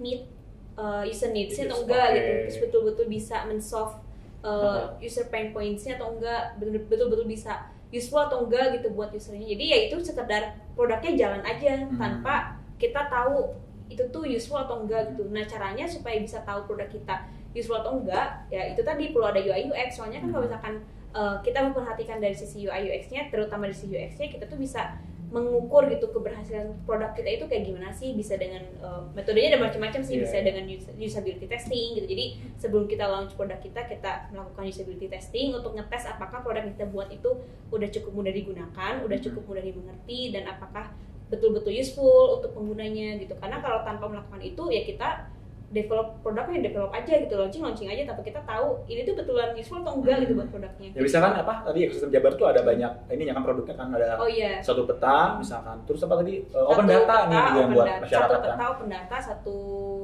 meet uh, user needs-nya atau enggak oke. gitu. Terus betul-betul bisa men-solve uh, user pain points-nya atau enggak, betul-betul bisa useful atau enggak gitu buat usernya. Jadi ya itu sekedar produknya jalan aja Hmm. tanpa kita tahu itu tuh useful atau enggak gitu. Nah caranya supaya bisa tahu produk kita useful atau enggak, ya itu tadi perlu ada UI UX. Soalnya kan kalau Hmm. misalkan uh, kita memperhatikan dari sisi UI UX-nya, terutama dari sisi UX-nya, kita tuh bisa mengukur gitu keberhasilan produk kita itu kayak gimana sih bisa dengan uh, metodenya ada macam-macam sih Iya. bisa dengan us- usability testing gitu jadi sebelum kita launch produk kita kita melakukan usability testing untuk ngetes apakah produk yang kita buat itu udah cukup mudah digunakan udah cukup mudah dimengerti dan apakah betul-betul useful untuk penggunanya gitu karena kalau tanpa melakukan itu ya kita develop produknya develop aja gitu launching launching aja tapi kita tahu ini tuh betulan useful atau enggak gitu buat produknya. Ya misalkan apa tadi ekosistem Jabar tuh ada banyak ini kan produknya kan ada oh iya. satu peta misalkan. Terus apa tadi? Uh, Satu open data nih peta, yang open buat data. masyarakat satu kan. peta open data satu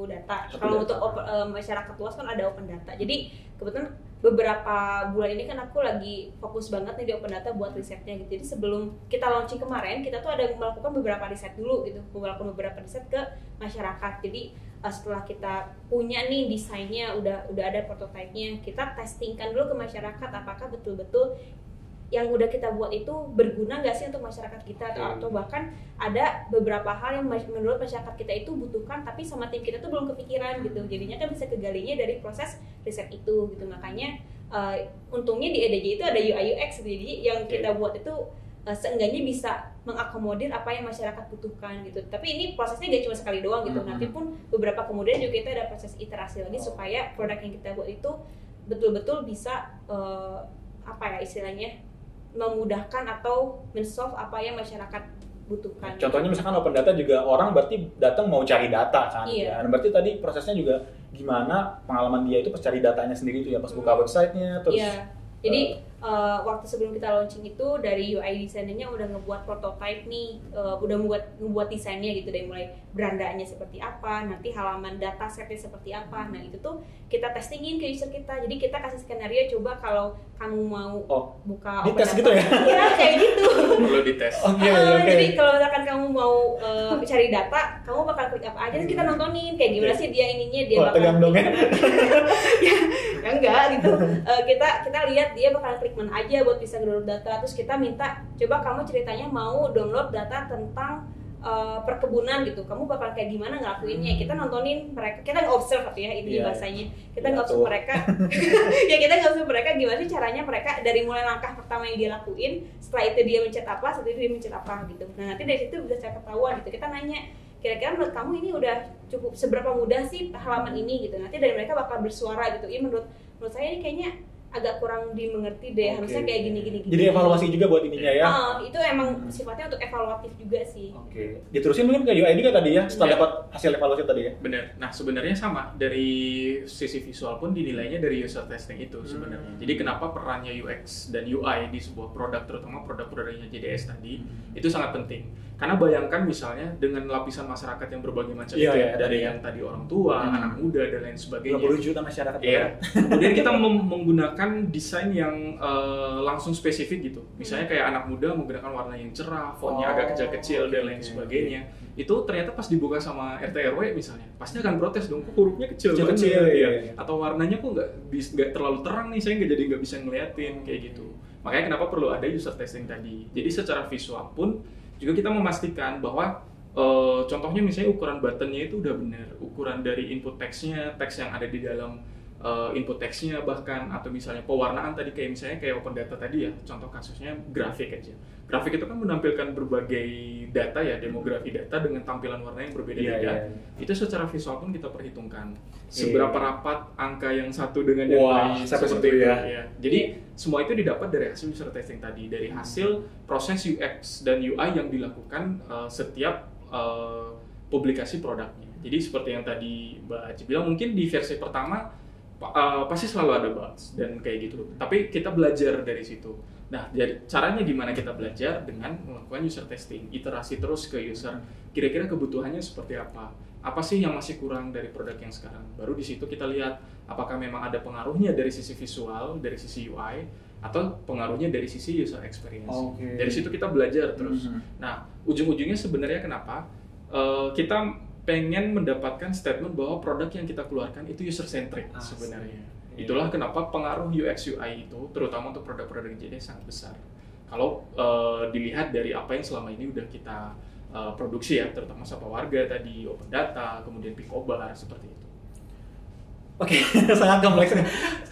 data. Satu kalau data. untuk open- eh, masyarakat luas kan ada open data. Jadi kebetulan beberapa bulan ini kan aku lagi fokus banget nih di open data buat risetnya gitu. Jadi sebelum kita launching kemarin kita tuh ada melakukan beberapa riset dulu gitu. Melakukan beberapa riset ke masyarakat. Jadi setelah kita punya nih desainnya udah udah ada prototipenya kita testingkan dulu ke masyarakat apakah betul-betul yang udah kita buat itu berguna nggak sih untuk masyarakat kita atau, atau bahkan ada beberapa hal yang menurut masyarakat kita itu butuhkan tapi sama tim kita tuh belum kepikiran gitu jadinya kan bisa kegalinya dari proses riset itu gitu makanya eh, untungnya di EDJ itu ada UI UX gitu. jadi yang Oke. kita buat itu eh, seenggaknya bisa mengakomodir apa yang masyarakat butuhkan gitu tapi ini prosesnya gak cuma sekali doang gitu Mhm. nanti pun beberapa kemudian juga kita ada proses iterasi lagi supaya produk yang kita buat itu betul-betul bisa eh, apa ya istilahnya memudahkan atau men-solve apa yang masyarakat butuhkan. Contohnya misalkan open data juga orang berarti datang mau cari data kan. Iya. Ya. Dan berarti tadi prosesnya juga gimana pengalaman dia itu pas cari datanya sendiri itu ya pas buka websitenya terus Iya. Jadi eh, waktu sebelum kita launching itu dari UI desainnya udah ngebuat prototype nih, eh, udah membuat ngebuat desainnya gitu dari mulai berandanya seperti apa, nanti halaman data setnya seperti apa. Nah itu tuh kita testingin ke user kita. Jadi kita kasih skenario coba kalau kamu mau oh buka dites gitu ya? Iya kayak gitu. Perlu dites. Oke Ah, oke. Jadi kalau misalkan kamu mau eh, cari data, kamu bakal klik apa aja, terus kita nontonin kayak gimana sih dia ininya dia Wah, bakal tegang dong ya. ya, enggak gitu. Eh, kita kita lihat dia bakal klik mana aja buat bisa download data, terus kita minta coba kamu ceritanya mau download data tentang eh, perkebunan gitu, kamu bakal kayak gimana ngelakuinnya? Kita nontonin mereka, kita nge-observe gitu ya ini Iya, bahasanya. Kita Iya, nge-observe tuh. mereka, ya kita nge-observe mereka gimana sih caranya mereka dari mulai langkah pertama yang dia lakuin, setelah itu dia mencet apa, setelah itu dia mencet apa gitu. Nah nanti dari situ bisa saya ketahuan gitu. Kita nanya, kira-kira menurut kamu ini udah cukup seberapa mudah sih halaman ini gitu. Nanti dari mereka bakal bersuara gitu. Iya menurut menurut saya ini kayaknya agak kurang dimengerti deh. Harusnya Oke. kayak gini gini gini. Jadi evaluasi juga buat ininya ya. Ah, itu emang sifatnya untuk evaluatif juga sih. Oke. Diterusin mungkin ke UI juga tadi ya setelah dapat hasil evaluasi tadi ya. Benar. Nah, sebenarnya sama dari sisi visual pun dinilainya dari user testing itu sebenarnya. Hmm. Jadi kenapa perannya UX dan UI di sebuah produk terutama produk-produknya JDS tadi itu sangat penting. Karena bayangkan misalnya dengan lapisan masyarakat yang berbagai macam Iya, itu ya, iya, dari iya. yang tadi orang tua, Hmm. anak muda dan lain sebagainya. 20 juta masyarakat. Iya. Kemudian kita mem- menggunakan desain yang eh, langsung spesifik gitu. Misalnya kayak anak muda menggunakan warna yang cerah, fontnya Oh, agak kecil-kecil dan oke, lain oke, sebagainya. Itu ternyata pas dibuka sama RT RW misalnya, pasti akan protes dong, kok hurufnya kecil, Kecil-kecil, banget?" iya, Iya. iya. Atau warnanya kok nggak nggak terlalu terang nih, saya nggak jadi nggak bisa ngeliatin kayak gitu. Makanya kenapa perlu ada user testing tadi. Jadi secara visual pun juga kita memastikan bahwa eh, contohnya misalnya ukuran buttonnya itu udah benar, ukuran dari input teksnya, teks yang ada di dalam eh, input teksnya bahkan atau misalnya pewarnaan tadi kayak misalnya kayak open data tadi ya, contoh kasusnya grafik aja. Grafik itu kan menampilkan berbagai data ya, demografi data dengan tampilan warna yang berbeda-beda. Iya, iya. Itu secara visual pun kita perhitungkan Iya. seberapa rapat angka yang satu dengan yang Wah, lain seperti itu ya. ya. Jadi semua itu didapat dari hasil user testing tadi, dari hasil proses UX dan UI yang dilakukan uh, setiap uh, publikasi produknya. Jadi seperti yang tadi Mbak Aci bilang, mungkin di versi pertama uh, pasti selalu ada bugs dan kayak gitu. Tapi kita belajar dari situ. Nah, jadi caranya gimana kita belajar dengan melakukan user testing, iterasi terus ke user. Kira-kira kebutuhannya seperti apa? Apa sih yang masih kurang dari produk yang sekarang? Baru di situ kita lihat apakah memang ada pengaruhnya dari sisi visual, dari sisi UI, atau pengaruhnya dari sisi user experience. Oke. Dari situ kita belajar terus. Mhm. Nah, ujung-ujungnya sebenarnya kenapa Eh, kita pengen mendapatkan statement bahwa produk yang kita keluarkan itu user centric Asik. sebenarnya. Iya. Itulah kenapa pengaruh UX UI itu terutama untuk produk-produk jadi sangat besar. Kalau eh, dilihat dari apa yang selama ini udah kita eh, produksi ya, terutama Sapa Warga tadi, Open Data, kemudian Picobar seperti itu. Oke, sangat kompleks,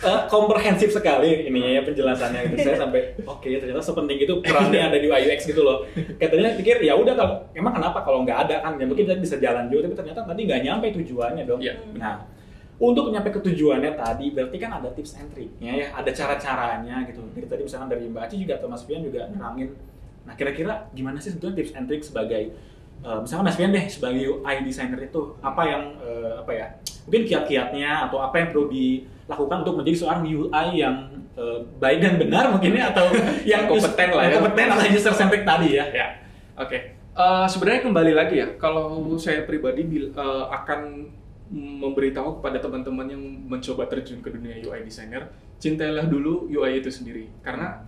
Eh, komprehensif sekali ini ya penjelasannya gitu. Saya sampai oke ternyata sepenting itu perannya ada di UX gitu loh. Katanya pikir ya udah kalau emang kenapa kalau nggak ada kan ya mungkin kita bisa jalan juga tapi ternyata tadi nggak nyampe tujuannya dong. Iya. Nah, untuk nyampe ke tujuannya tadi berarti kan ada tips and triknya ya, ada cara-caranya gitu. Jadi tadi misalkan dari Mbak Aci juga atau Mas Fian juga nerangin. Nah, kira-kira gimana sih sebetulnya tips and trik sebagai eh, misalkan Mas Fian deh sebagai UI designer itu apa yang eh, apa ya? Mungkin kiat-kiatnya atau apa yang perlu dilakukan untuk menjadi seorang UI yang eh, baik dan benar mungkin ya atau yang Kompeten lah ya. kompeten atau user centric tadi ya. Ya, oke. Eh, sebenarnya kembali lagi ya, kalau saya pribadi eh, akan memberitahu kepada teman-teman yang mencoba terjun ke dunia UI designer, cintailah dulu UI itu sendiri. Karena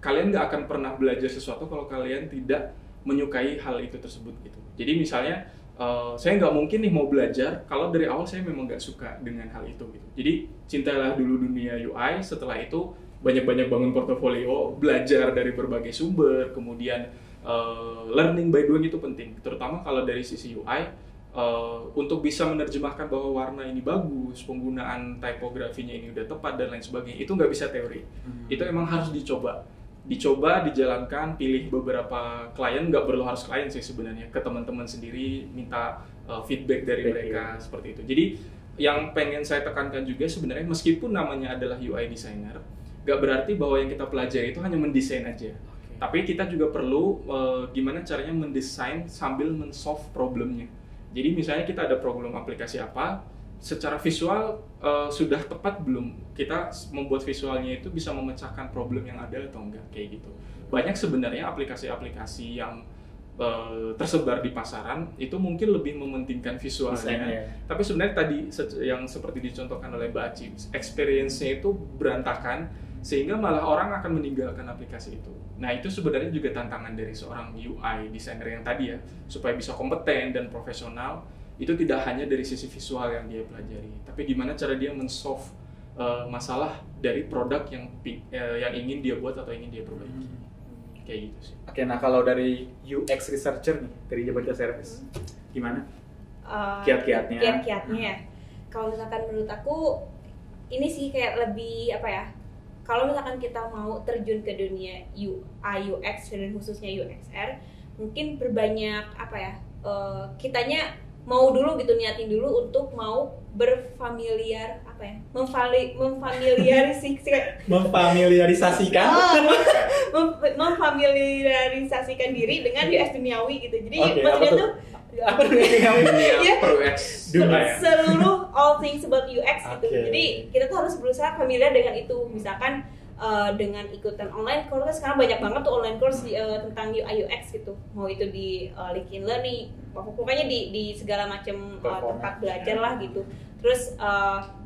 kalian nggak akan pernah belajar sesuatu kalau kalian tidak menyukai hal itu tersebut gitu. Jadi misalnya eh, saya nggak mungkin nih mau belajar kalau dari awal saya memang nggak suka dengan hal itu gitu. Jadi cintailah dulu dunia UI, setelah itu banyak-banyak bangun portofolio, belajar dari berbagai sumber, kemudian eh, learning by doing itu penting, terutama kalau dari sisi UI eh, untuk bisa menerjemahkan bahwa warna ini bagus, penggunaan tipografinya ini udah tepat dan lain sebagainya, itu nggak bisa teori, itu emang harus dicoba, dicoba, dijalankan, pilih beberapa klien, nggak perlu harus klien sih sebenarnya, ke teman-teman sendiri minta eh, feedback dari Feedback, mereka iya. seperti itu. Jadi yang pengen saya tekankan juga sebenarnya meskipun namanya adalah UI designer, nggak berarti bahwa yang kita pelajari itu hanya mendesain aja. Tapi kita juga perlu eh, gimana caranya mendesain sambil men-solve problemnya. Jadi misalnya kita ada problem aplikasi apa, secara visual eh, sudah tepat belum? Kita membuat visualnya itu bisa memecahkan problem yang ada atau enggak kayak gitu. Banyak sebenarnya aplikasi-aplikasi yang eh, tersebar di pasaran itu mungkin lebih mementingkan visualnya. Desainnya. Tapi sebenarnya tadi yang seperti dicontohkan oleh Mbak Aci, experience-nya itu berantakan sehingga malah orang akan meninggalkan aplikasi itu. Nah, itu sebenarnya juga tantangan dari seorang UI designer yang tadi ya, supaya bisa kompeten dan profesional. Itu tidak hanya dari sisi visual yang dia pelajari, tapi gimana cara dia men-solve eh, masalah dari produk yang eh, yang ingin dia buat atau ingin dia perbaiki. Kayak gitu sih. Oke, nah kalau dari UX researcher nih dari Jabarta Service, gimana? Uh, Kiat-kiatnya. kiat-kiatnya ya. Kalau misalkan menurut aku ini sih kayak lebih apa ya? Kalau misalkan kita mau terjun ke dunia UI UX dan khususnya UXR, mungkin berbanyak apa ya? eh, kitanya mau dulu gitu niatin dulu untuk mau berfamiliar apa ya? Memfali, memfamiliarisasikan Memfamiliarisasikan. Oh, mem- memfamiliarisasikan diri dengan UX duniawi gitu. Jadi Oke, apa maksudnya tuh? tuh apa dunia Dunia pro UX Dunia. ya. seluruh all things about UX gitu. Jadi kita tuh harus berusaha familiar dengan itu. Misalkan uh, dengan ikutan online course. Kan sekarang banyak banget tuh online course di, uh, tentang UI UX gitu. Mau itu di uh, LinkedIn Learning pokoknya di di segala macam uh, tempat belajar lah gitu. Terus uh,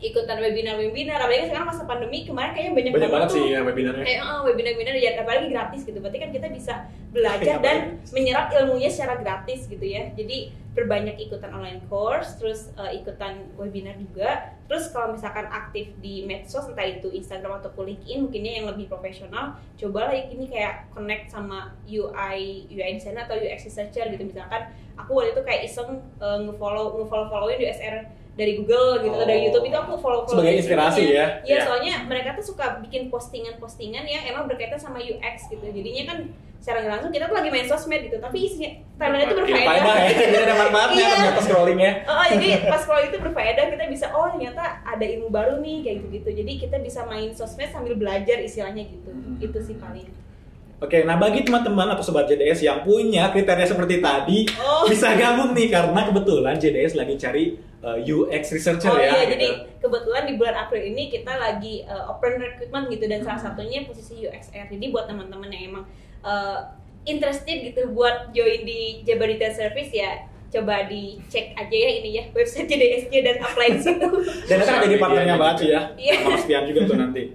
ikutan webinar-webinar apalagi sekarang masa pandemi kemarin kayaknya banyak, banyak banget sih ya webinarnya. Kayak uh, webinar-webinar ya apalagi gratis gitu. Berarti kan kita bisa belajar dan menyerap ilmunya secara gratis gitu ya. Jadi berbanyak ikutan online course terus uh, ikutan webinar juga. Terus kalau misalkan aktif di medsos entah itu Instagram atau LinkedIn mungkinnya yang lebih profesional cobalah ini kayak connect sama UI UI designer atau UX researcher gitu. Misalkan aku waktu itu kayak iseng uh, ngefollow ngefollow followin USR dari Google gitu oh. dari YouTube itu aku follow follow sebagai inspirasi ya. Iya, ya. soalnya mereka tuh suka bikin postingan-postingan yang emang berkaitan sama UX gitu. Jadinya kan secara langsung kita tuh lagi main sosmed gitu, tapi isinya timeline itu berfaedah. Faedah ya, jadi ada manfaatnya iya. ternyata scrollingnya. Oh, jadi pas scroll itu berfaedah kita bisa oh ternyata ada ilmu baru nih kayak gitu gitu. Jadi kita bisa main sosmed sambil belajar istilahnya gitu. Hmm. Itu sih paling. Oke, nah bagi teman-teman atau sobat JDS yang punya kriteria seperti tadi, oh. bisa gabung nih karena kebetulan JDS lagi cari uh, eh, UX researcher oh, ya. Iya, gitu. jadi kebetulan di bulan April ini kita lagi uh, open recruitment gitu dan salah satunya posisi UXR. Jadi buat teman-teman yang emang uh, interested gitu buat join di Jabar Retail Service ya coba dicek aja ya ini ya website JDSJ dan apply di situ. dan akan jadi partnernya Mbak ya. Iya. Mas Pian juga tuh nanti.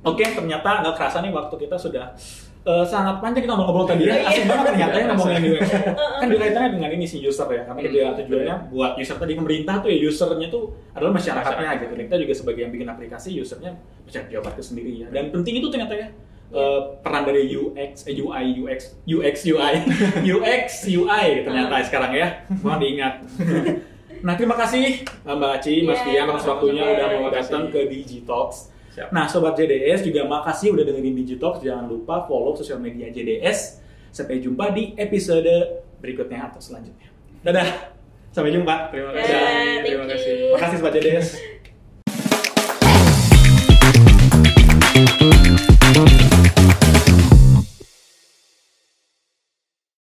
Oke, okay, ternyata nggak kerasa nih waktu kita sudah uh, sangat panjang kita ngobrol-ngobrol tadi ya. Asik banget ternyata ya ngomongin UX. kan kaitannya dengan ini si user ya. Karena dia tujuannya buat user tadi pemerintah tuh ya usernya tuh adalah masyarakatnya gitu. Kita juga sebagai yang bikin aplikasi usernya bisa jawab ke sendiri ya. Dan penting itu ternyata ya. Uh, peran dari UX, eh, UI, UX, UX, UI, UX, UI ternyata sekarang ya, mohon diingat. nah terima kasih Mbak Aci, Mas Dian atas waktunya udah mau datang ke Digitalks. Siap. Nah, sobat JDS juga makasih udah dengerin Digitalk. Jangan lupa follow sosial media JDS. Sampai jumpa di episode berikutnya atau selanjutnya. Dadah. Sampai jumpa. Terima kasih. Yeah, terima kasih. Makasih sobat JDS.